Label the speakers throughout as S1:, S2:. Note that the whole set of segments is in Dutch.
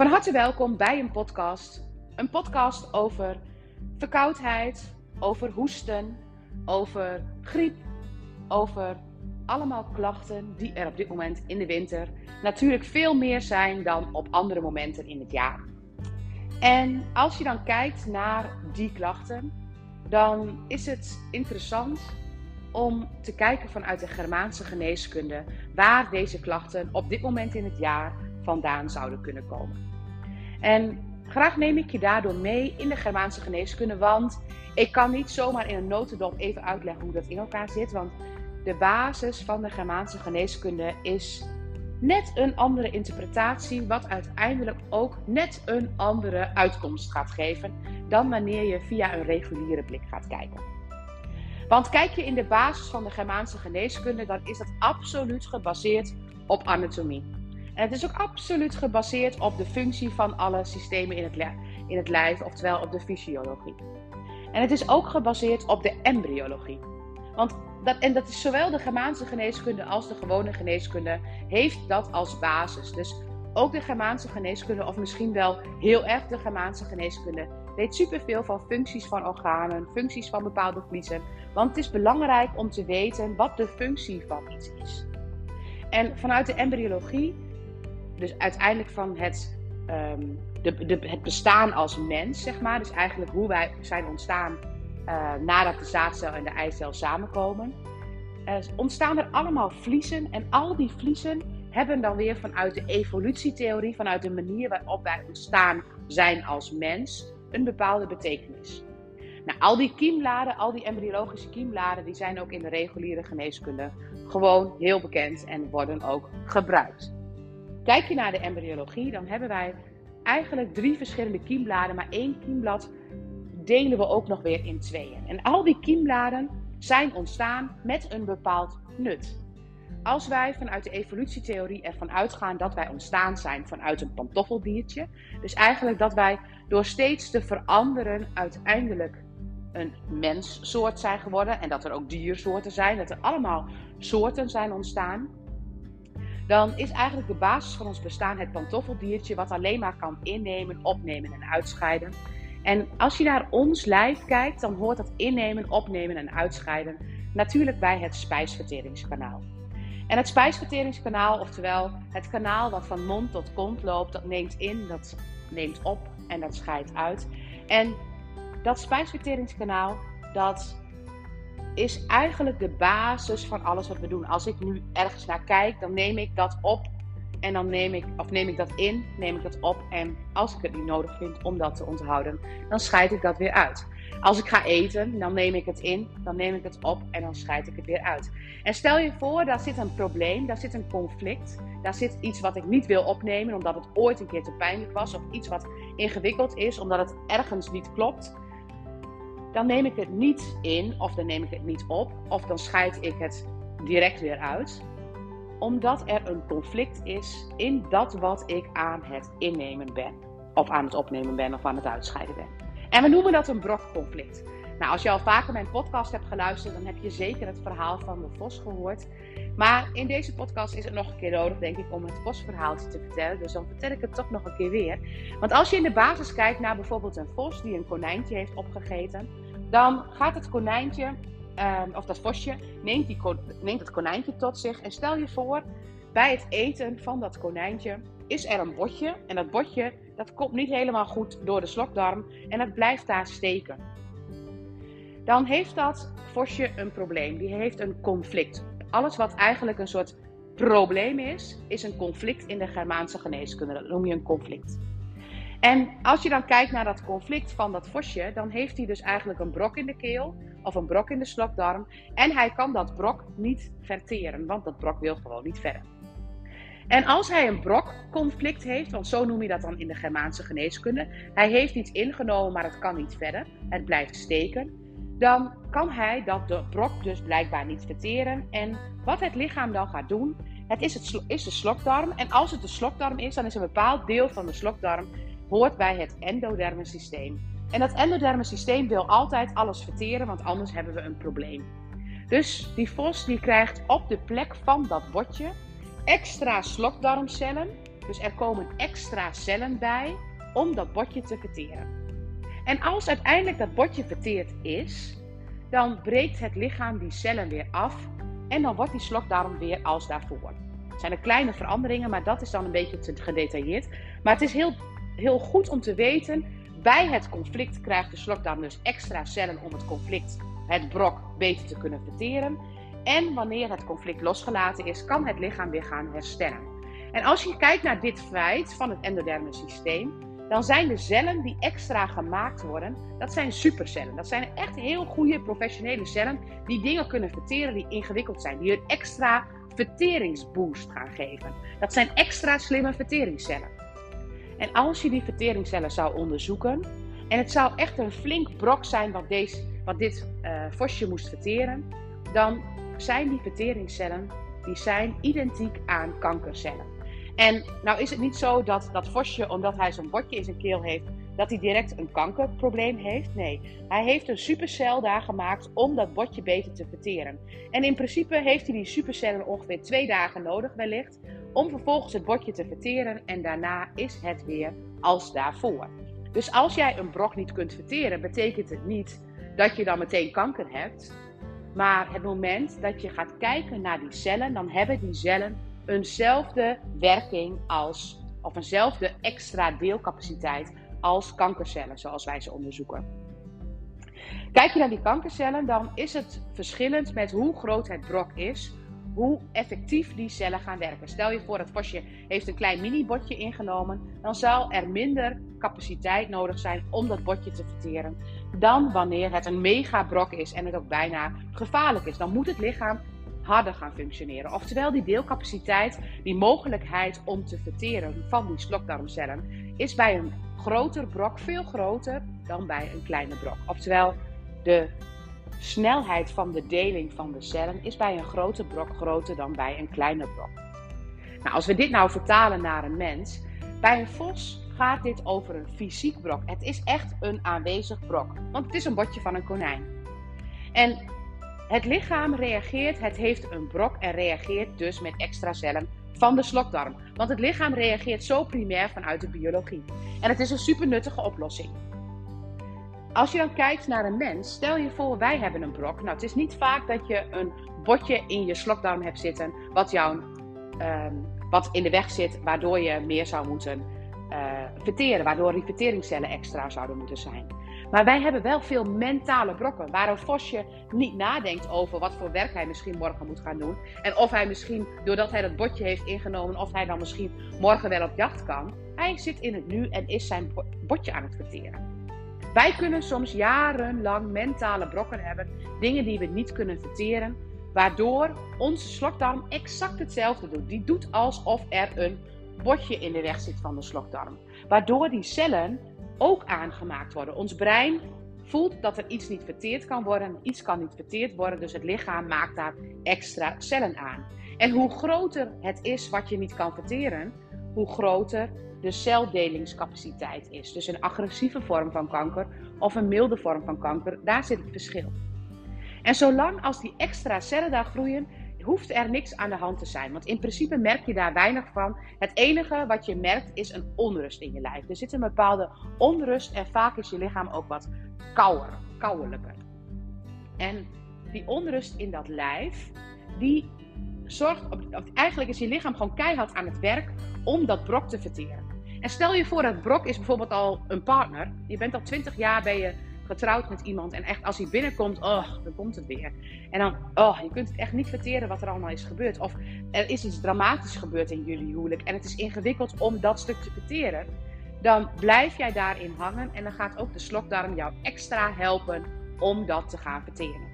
S1: Van harte welkom bij een podcast. Een podcast over verkoudheid, over hoesten, over griep, over allemaal klachten die er op dit moment in de winter natuurlijk veel meer zijn dan op andere momenten in het jaar. En als je dan kijkt naar die klachten, dan is het interessant om te kijken vanuit de Germaanse geneeskunde waar deze klachten op dit moment in het jaar vandaan zouden kunnen komen. En graag neem ik je daardoor mee in de Germaanse geneeskunde, want ik kan niet zomaar in een notendop even uitleggen hoe dat in elkaar zit, want de basis van de Germaanse geneeskunde is net een andere interpretatie, wat uiteindelijk ook net een andere uitkomst gaat geven dan wanneer je via een reguliere blik gaat kijken. Want kijk je in de basis van de Germaanse geneeskunde, dan is dat absoluut gebaseerd op anatomie. Het is ook absoluut gebaseerd op de functie van alle systemen in het, in het lijf, oftewel op de fysiologie. En het is ook gebaseerd op de embryologie. Want dat, en dat is zowel de Germaanse geneeskunde als de gewone geneeskunde heeft dat als basis. Dus ook de Germaanse geneeskunde, of misschien wel heel erg de Germaanse geneeskunde, weet superveel van functies van organen, functies van bepaalde vliezen. Want het is belangrijk om te weten wat de functie van iets is. En vanuit de embryologie, dus uiteindelijk van het, ehm, de, de, het bestaan als mens, zeg maar, dus eigenlijk hoe wij zijn ontstaan uh, nadat de zaadcel en de eicel samenkomen, ontstaan er allemaal vliezen. En al die vliezen hebben dan weer vanuit de evolutietheorie, vanuit de manier waarop wij ontstaan zijn als mens, een bepaalde betekenis. Nou, al die kiembladen, al die embryologische kiembladen, die zijn ook in de reguliere geneeskunde gewoon heel bekend en worden ook gebruikt. Kijk je naar de embryologie, dan hebben wij eigenlijk drie verschillende kiembladen, maar één kiemblad delen we ook nog weer in tweeën. En al die kiembladen zijn ontstaan met een bepaald nut. Als wij vanuit de evolutietheorie ervan uitgaan dat wij ontstaan zijn vanuit een pantoffeldiertje, dus eigenlijk dat wij door steeds te veranderen uiteindelijk een menssoort zijn geworden en dat er ook diersoorten zijn, dat er allemaal soorten zijn ontstaan, dan is eigenlijk de basis van ons bestaan het pantoffeldiertje wat alleen maar kan innemen, opnemen en uitscheiden. En als je naar ons lijf kijkt, dan hoort dat innemen, opnemen en uitscheiden natuurlijk bij het spijsverteringskanaal. En het spijsverteringskanaal, oftewel het kanaal wat van mond tot kont loopt, dat neemt in, dat neemt op en dat scheidt uit. En dat spijsverteringskanaal, dat is eigenlijk de basis van alles wat we doen. Als ik nu ergens naar kijk, dan neem ik dat op en dan neem ik, of neem ik dat in, neem ik dat op. En als ik het niet nodig vind om dat te onthouden, dan scheid ik dat weer uit. Als ik ga eten, dan neem ik het in, dan neem ik het op en dan scheid ik het weer uit. En stel je voor, daar zit een probleem, daar zit een conflict, daar zit iets wat ik niet wil opnemen omdat het ooit een keer te pijnlijk was, of iets wat ingewikkeld is omdat het ergens niet klopt. Dan neem ik het niet in, of dan neem ik het niet op, of dan scheid ik het direct weer uit omdat er een conflict is in dat wat ik aan het innemen ben. Of aan het opnemen ben of aan het uitscheiden ben. En we noemen dat een brokconflict. Nou, als je al vaker mijn podcast hebt geluisterd, dan heb je zeker het verhaal van de vos gehoord. Maar in deze podcast is het nog een keer nodig, denk ik, om het vosverhaaltje te vertellen. Dus dan vertel ik het toch nog een keer weer. Want als je in de basis kijkt naar bijvoorbeeld een vos die een konijntje heeft opgegeten, dan gaat het konijntje Ehm, of dat vosje, neemt, die, neemt het konijntje tot zich. En stel je voor, bij het eten van dat konijntje is er een botje. En dat botje, dat komt niet helemaal goed door de slokdarm en dat blijft daar steken. Dan heeft dat vosje een probleem. Die heeft een conflict. Alles wat eigenlijk een soort probleem is, is een conflict in de Germaanse geneeskunde. Dat noem je een conflict. En als je dan kijkt naar dat conflict van dat vosje, dan heeft hij dus eigenlijk een brok in de keel of een brok in de slokdarm. En hij kan dat brok niet verteren, want dat brok wil gewoon niet verder. En als hij een brokconflict heeft, want zo noem je dat dan in de Germaanse geneeskunde, hij heeft iets ingenomen, maar het kan niet verder, het blijft steken, dan kan hij dat de brok dus blijkbaar niet verteren. En wat het lichaam dan gaat doen, het is, het, is de slokdarm. En als het de slokdarm is, dan is een bepaald deel van de slokdarm hoort bij het endoderme systeem. En dat endoderme systeem wil altijd alles verteren, want anders hebben we een probleem. Dus die vos die krijgt op de plek van dat botje extra slokdarmcellen Dus er komen extra cellen bij om dat botje te verteren. En als uiteindelijk dat botje verteerd is, dan breekt het lichaam die cellen weer af en dan wordt die slokdarm weer als daarvoor. Het zijn er kleine veranderingen, maar dat is dan een beetje te gedetailleerd. Maar het is heel, heel goed om te weten, bij het conflict krijgt de slokdarm dus extra cellen om het conflict, het brok, beter te kunnen verteren. En wanneer het conflict losgelaten is, kan het lichaam weer gaan herstellen. En als je kijkt naar dit feit van het endoderme systeem, dan zijn de cellen die extra gemaakt worden, dat zijn supercellen. Dat zijn echt heel goede professionele cellen die dingen kunnen verteren die ingewikkeld zijn. Die een extra verteringsboost gaan geven. Dat zijn extra slimme verteringscellen. En als je die verteringscellen zou onderzoeken, en het zou echt een flink brok zijn wat, deze, wat dit uh, vosje moest verteren, dan zijn die verteringscellen die zijn identiek aan kankercellen. En nou is het niet zo dat dat vosje, omdat hij zo'n botje in zijn keel heeft, dat hij direct een kankerprobleem heeft. Nee, hij heeft een supercel daar gemaakt om dat botje beter te verteren. En in principe heeft hij die supercellen ongeveer twee dagen nodig wellicht, om vervolgens het botje te verteren en daarna is het weer als daarvoor. Dus als jij een brok niet kunt verteren, betekent het niet dat je dan meteen kanker hebt. Maar het moment dat je gaat kijken naar die cellen, dan hebben die cellen eenzelfde werking als, of eenzelfde extra deelcapaciteit als kankercellen, zoals wij ze onderzoeken. Kijk je naar die kankercellen, dan is het verschillend met hoe groot het brok is, hoe effectief die cellen gaan werken. Stel je voor, dat vosje heeft een klein mini-botje ingenomen, dan zal er minder capaciteit nodig zijn om dat botje te verteren dan wanneer het een megabrok is en het ook bijna gevaarlijk is. Dan moet het lichaam harder gaan functioneren. Oftewel, die deelcapaciteit, die mogelijkheid om te verteren van die slokdarmcellen, is bij een groter brok veel groter dan bij een kleine brok. Oftewel, de snelheid van de deling van de cellen is bij een grote brok groter dan bij een kleine brok. Nou, als we dit nou vertalen naar een mens, bij een vos gaat dit over een fysiek brok. Het is echt een aanwezig brok, want het is een botje van een konijn. En het lichaam reageert, het heeft een brok en reageert dus met extra cellen van de slokdarm. Want het lichaam reageert zo primair vanuit de biologie. En het is een super nuttige oplossing. Als je dan kijkt naar een mens, stel je voor wij hebben een brok. Nou, het is niet vaak dat je een botje in je slokdarm hebt zitten wat jou ehm, wat in de weg zit, waardoor je meer zou moeten uh, verteren, waardoor die verteringscellen extra zouden moeten zijn. Maar wij hebben wel veel mentale brokken. Waar een vosje niet nadenkt over wat voor werk hij misschien morgen moet gaan doen. En of hij misschien, doordat hij dat botje heeft ingenomen, of hij dan misschien morgen wel op jacht kan. Hij zit in het nu en is zijn botje aan het verteren. Wij kunnen soms jarenlang mentale brokken hebben. Dingen die we niet kunnen verteren. Waardoor onze slokdarm exact hetzelfde doet. Die doet alsof er een botje in de weg zit van de slokdarm. Waardoor die cellen ook aangemaakt worden. Ons brein voelt dat er iets niet verteerd kan worden, iets kan niet verteerd worden, dus het lichaam maakt daar extra cellen aan. En hoe groter het is wat je niet kan verteren, hoe groter de celdelingscapaciteit is. Dus een agressieve vorm van kanker of een milde vorm van kanker, daar zit het verschil. En zolang als die extra cellen daar groeien, hoeft er niks aan de hand te zijn. Want in principe merk je daar weinig van. Het enige wat je merkt is een onrust in je lijf. Er zit een bepaalde onrust en vaak is je lichaam ook wat kouder, kouwelijker. En die onrust in dat lijf, die zorgt, eigenlijk is je lichaam gewoon keihard aan het werk om dat brok te verteren. En stel je voor dat brok is bijvoorbeeld al een partner. Je bent al 20 jaar bij je getrouwd met iemand. En echt als hij binnenkomt, oh, dan komt het weer. En dan, oh, je kunt het echt niet verteren wat er allemaal is gebeurd. Of er is iets dramatisch gebeurd in jullie huwelijk. En het is ingewikkeld om dat stuk te verteren. Dan blijf jij daarin hangen. En dan gaat ook de slokdarm jou extra helpen om dat te gaan verteren.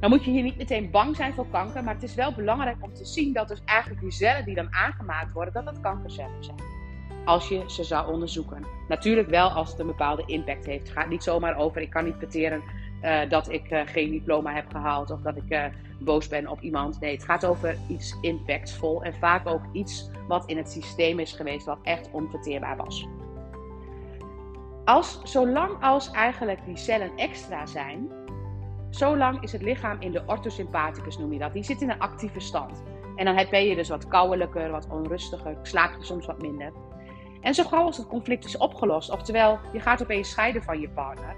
S1: Dan moet je hier niet meteen bang zijn voor kanker, maar het is wel belangrijk om te zien dat dus eigenlijk die cellen die dan aangemaakt worden, dat dat kankercellen zijn als je ze zou onderzoeken. Natuurlijk wel als het een bepaalde impact heeft. Het gaat niet zomaar over, ik kan niet verteren uh, dat ik uh, geen diploma heb gehaald of dat ik uh, boos ben op iemand. Nee, het gaat over iets impactvol en vaak ook iets wat in het systeem is geweest wat echt onverteerbaar was. Als, zolang als eigenlijk die cellen extra zijn, zolang is het lichaam in de orthosympathicus noem je dat. Die zit in een actieve stand. En dan ben je dus wat kouwelijker, wat onrustiger, slaap je soms wat minder. En zo gauw als het conflict is opgelost, oftewel je gaat opeens scheiden van je partner,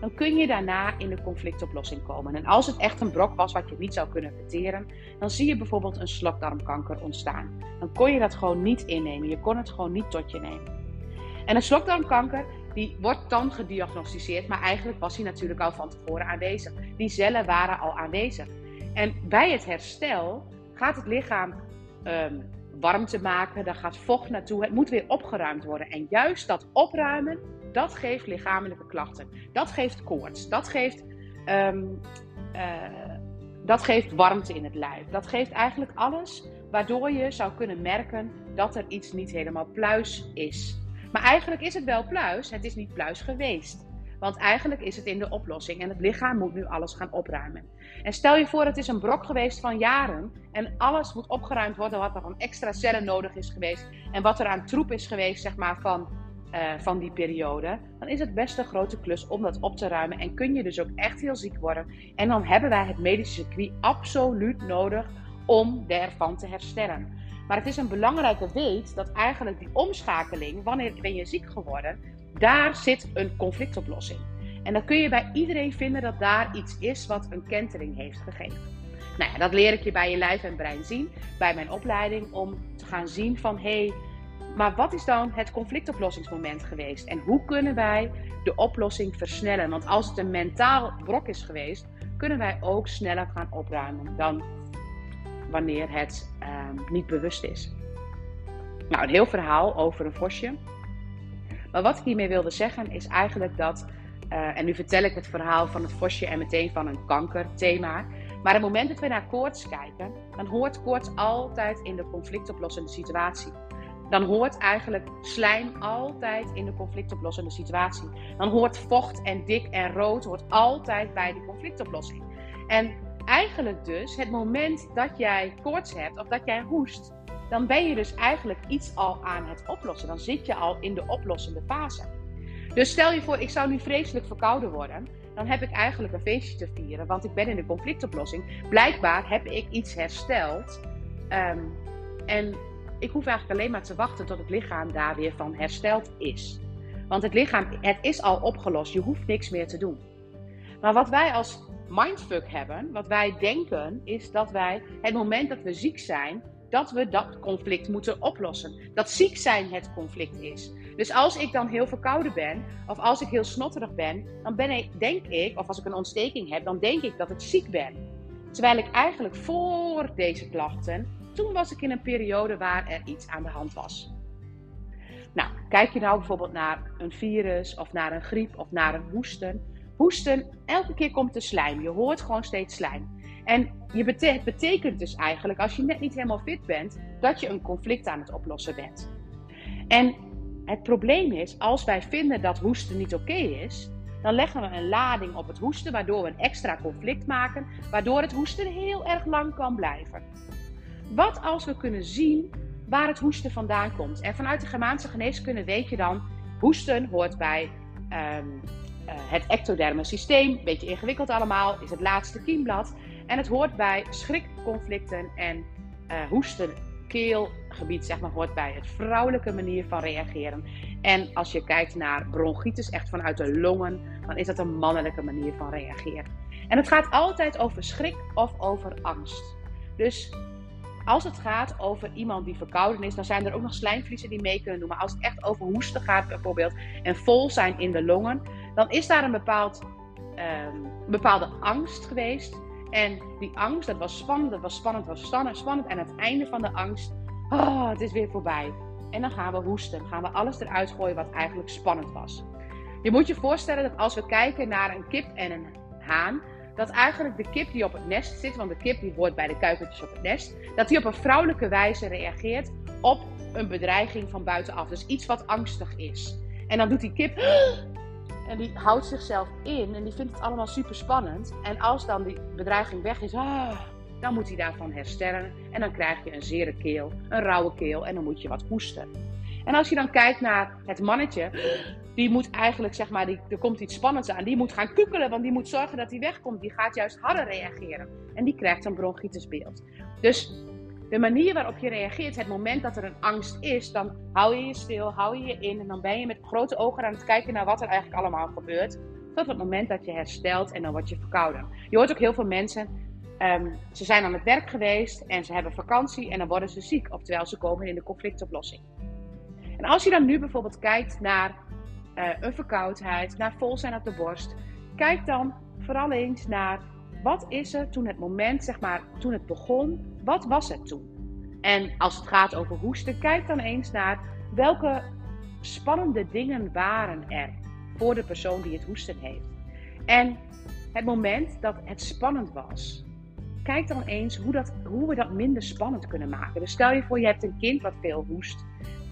S1: dan kun je daarna in de conflictoplossing komen. En als het echt een brok was wat je niet zou kunnen verteren, dan zie je bijvoorbeeld een slokdarmkanker ontstaan. Dan kon je dat gewoon niet innemen, je kon het gewoon niet tot je nemen. En een slokdarmkanker, die wordt dan gediagnosticeerd, maar eigenlijk was hij natuurlijk al van tevoren aanwezig. Die cellen waren al aanwezig. En bij het herstel gaat het lichaam um, warmte maken, daar gaat vocht naartoe. Het moet weer opgeruimd worden. En juist dat opruimen, dat geeft lichamelijke klachten. Dat geeft koorts. Dat geeft, ehm, eh, dat geeft warmte in het lijf. Dat geeft eigenlijk alles waardoor je zou kunnen merken dat er iets niet helemaal pluis is. Maar eigenlijk is het wel pluis, het is niet pluis geweest. Want eigenlijk is het in de oplossing en het lichaam moet nu alles gaan opruimen. En stel je voor, het is een brok geweest van jaren en alles moet opgeruimd worden wat er van extra cellen nodig is geweest en wat er aan troep is geweest, zeg maar, van, uh, van die periode. Dan is het best een grote klus om dat op te ruimen en kun je dus ook echt heel ziek worden. En dan hebben wij het medische circuit absoluut nodig om ervan te herstellen. Maar het is een belangrijke weet dat eigenlijk die omschakeling, wanneer ben je ziek geworden, daar zit een conflictoplossing. En dan kun je bij iedereen vinden dat daar iets is wat een kentering heeft gegeven. Nou ja, dat leer ik je bij je lijf en brein zien, bij mijn opleiding, om te gaan zien van hé, hey, maar wat is dan het conflictoplossingsmoment geweest? En hoe kunnen wij de oplossing versnellen? Want als het een mentaal brok is geweest, kunnen wij ook sneller gaan opruimen dan wanneer het ehm, niet bewust is. Nou, een heel verhaal over een vosje. Maar wat ik hiermee wilde zeggen is eigenlijk dat, uh, en nu vertel ik het verhaal van het vosje en meteen van een kankerthema. Maar op het moment dat we naar koorts kijken, dan hoort koorts altijd in de conflictoplossende situatie. Dan hoort eigenlijk slijm altijd in de conflictoplossende situatie. Dan hoort vocht en dik en rood hoort altijd bij de conflictoplossing. En eigenlijk dus het moment dat jij koorts hebt of dat jij hoest, dan ben je dus eigenlijk iets al aan het oplossen. Dan zit je al in de oplossende fase. Dus stel je voor, ik zou nu vreselijk verkouden worden. Dan heb ik eigenlijk een feestje te vieren, want ik ben in de conflictoplossing. Blijkbaar heb ik iets hersteld. Ehm, en ik hoef eigenlijk alleen maar te wachten tot het lichaam daar weer van hersteld is. Want het lichaam, het is al opgelost. Je hoeft niks meer te doen. Maar wat wij als mindfuck hebben, wat wij denken, is dat wij het moment dat we ziek zijn, dat we dat conflict moeten oplossen. Dat ziek zijn het conflict is. Dus als ik dan heel verkouden ben, of als ik heel snotterig ben, dan ben ik, denk ik, of als ik een ontsteking heb, dan denk ik dat ik ziek ben. Terwijl ik eigenlijk voor deze klachten, toen was ik in een periode waar er iets aan de hand was. Nou, kijk je nou bijvoorbeeld naar een virus, of naar een griep, of naar een hoesten. Hoesten, elke keer komt er slijm. Je hoort gewoon steeds slijm. En je het betekent dus eigenlijk, als je net niet helemaal fit bent, dat je een conflict aan het oplossen bent. En het probleem is, als wij vinden dat hoesten niet oké is, dan leggen we een lading op het hoesten, waardoor we een extra conflict maken, waardoor het hoesten heel erg lang kan blijven. Wat als we kunnen zien waar het hoesten vandaan komt? En vanuit de Germaanse geneeskunde weet je dan, hoesten hoort bij uh, het ectoderme systeem, beetje ingewikkeld allemaal, is het laatste kiemblad. En het hoort bij schrikconflicten en uh, hoesten, keelgebied, zeg maar, hoort bij het vrouwelijke manier van reageren. En als je kijkt naar bronchitis, echt vanuit de longen, dan is dat een mannelijke manier van reageren. En het gaat altijd over schrik of over angst. Dus als het gaat over iemand die verkouden is, dan zijn er ook nog slijmvliezen die mee kunnen doen. Maar als het echt over hoesten gaat bijvoorbeeld en vol zijn in de longen, dan is daar een bepaald, um, bepaalde angst geweest en die angst, dat was spannend, dat was spannend, dat was spannend. En aan het einde van de angst, oh, het is weer voorbij. En dan gaan we hoesten. Gaan we alles eruit gooien wat eigenlijk spannend was. Je moet je voorstellen dat als we kijken naar een kip en een haan, dat eigenlijk de kip die op het nest zit, want de kip die hoort bij de kuikentjes op het nest, dat die op een vrouwelijke wijze reageert op een bedreiging van buitenaf. Dus iets wat angstig is. En dan doet die kip en die houdt zichzelf in en die vindt het allemaal super spannend. En als dan die bedreiging weg is, ah, dan moet hij daarvan herstellen. En dan krijg je een zere keel, een rauwe keel en dan moet je wat hoesten. En als je dan kijkt naar het mannetje, die moet eigenlijk, zeg maar, die, er komt iets spannends aan. Die moet gaan kukelen, want die moet zorgen dat hij wegkomt. Die gaat juist harder reageren. En die krijgt een bronchitisbeeld. Dus de manier waarop je reageert, het moment dat er een angst is, dan hou je je stil, hou je je in en dan ben je met grote ogen aan het kijken naar wat er eigenlijk allemaal gebeurt. Tot het moment dat je herstelt en dan word je verkouden. Je hoort ook heel veel mensen, um, ze zijn aan het werk geweest en ze hebben vakantie en dan worden ze ziek, oftewel ze komen in de conflictoplossing. En als je dan nu bijvoorbeeld kijkt naar uh, een verkoudheid, naar vol zijn op de borst, kijk dan vooral eens naar wat is er toen het moment, zeg maar, toen het begon, wat was het toen? En als het gaat over hoesten, kijk dan eens naar welke spannende dingen waren er voor de persoon die het hoesten heeft. En het moment dat het spannend was, kijk dan eens hoe, dat, hoe we dat minder spannend kunnen maken. Dus stel je voor, je hebt een kind wat veel hoest.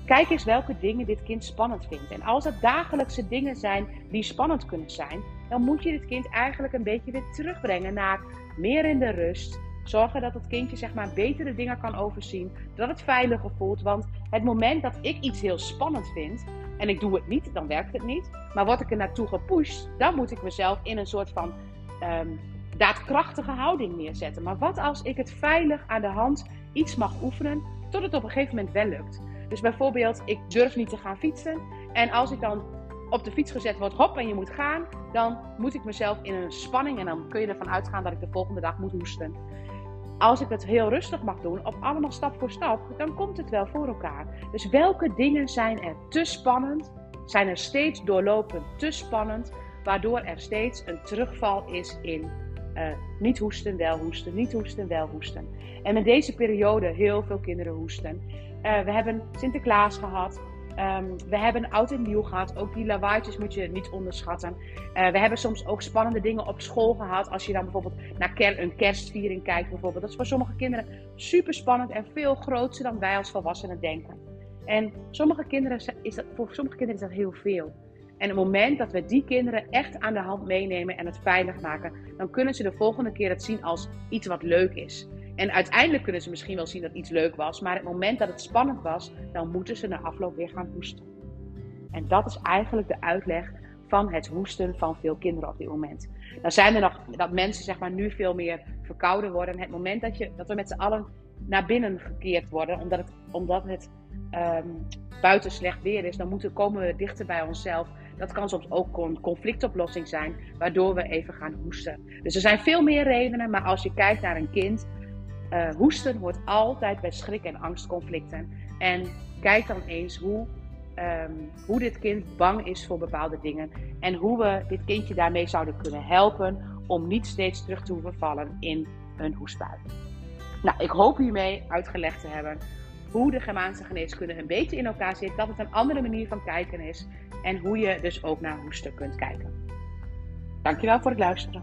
S1: Kijk eens welke dingen dit kind spannend vindt. En als het dagelijkse dingen zijn die spannend kunnen zijn, dan moet je dit kind eigenlijk een beetje weer terugbrengen naar meer in de rust. Zorgen dat het kindje zeg maar betere dingen kan overzien, dat het veiliger voelt. Want het moment dat ik iets heel spannend vind en ik doe het niet, dan werkt het niet. Maar word ik er naartoe gepusht, dan moet ik mezelf in een soort van um, daadkrachtige houding neerzetten. Maar wat als ik het veilig aan de hand iets mag oefenen, tot het op een gegeven moment wel lukt? Dus bijvoorbeeld, ik durf niet te gaan fietsen. En als ik dan op de fiets gezet word, hop, en je moet gaan, dan moet ik mezelf in een spanning en dan kun je ervan uitgaan dat ik de volgende dag moet hoesten. Als ik het heel rustig mag doen, op allemaal stap voor stap, dan komt het wel voor elkaar. Dus welke dingen zijn er te spannend, zijn er steeds doorlopend te spannend, waardoor er steeds een terugval is in uh, niet hoesten, wel hoesten, niet hoesten, wel hoesten. En in deze periode heel veel kinderen hoesten. Uh, we hebben Sinterklaas gehad. Um, we hebben oud en nieuw gehad. Ook die lawaaitjes moet je niet onderschatten. Uh, we hebben soms ook spannende dingen op school gehad. Als je dan bijvoorbeeld naar een kerstviering kijkt, bijvoorbeeld. Dat is voor sommige kinderen super spannend en veel groter dan wij als volwassenen denken. En sommige kinderen is dat, voor sommige kinderen is dat heel veel. En het moment dat we die kinderen echt aan de hand meenemen en het veilig maken, dan kunnen ze de volgende keer het zien als iets wat leuk is. En uiteindelijk kunnen ze misschien wel zien dat iets leuk was, maar het moment dat het spannend was, dan moeten ze na afloop weer gaan hoesten. En dat is eigenlijk de uitleg van het hoesten van veel kinderen op dit moment. Dan zijn er nog dat mensen zeg maar, nu veel meer verkouden worden. Het moment dat, je, dat we met z'n allen naar binnen gekeerd worden, omdat het, omdat het um, buiten slecht weer is, dan moeten, komen we dichter bij onszelf. Dat kan soms ook een conflictoplossing zijn, waardoor we even gaan hoesten. Dus er zijn veel meer redenen, maar als je kijkt naar een kind, uh, hoesten hoort altijd bij schrik- en angstconflicten. En kijk dan eens hoe, um, hoe dit kind bang is voor bepaalde dingen. En hoe we dit kindje daarmee zouden kunnen helpen om niet steeds terug te hoeven vallen in een hoestbui. Nou, ik hoop hiermee uitgelegd te hebben hoe de Germaanse geneeskunde een beetje in elkaar zit. Dat het een andere manier van kijken is. En hoe je dus ook naar hoesten kunt kijken. Dankjewel voor het luisteren.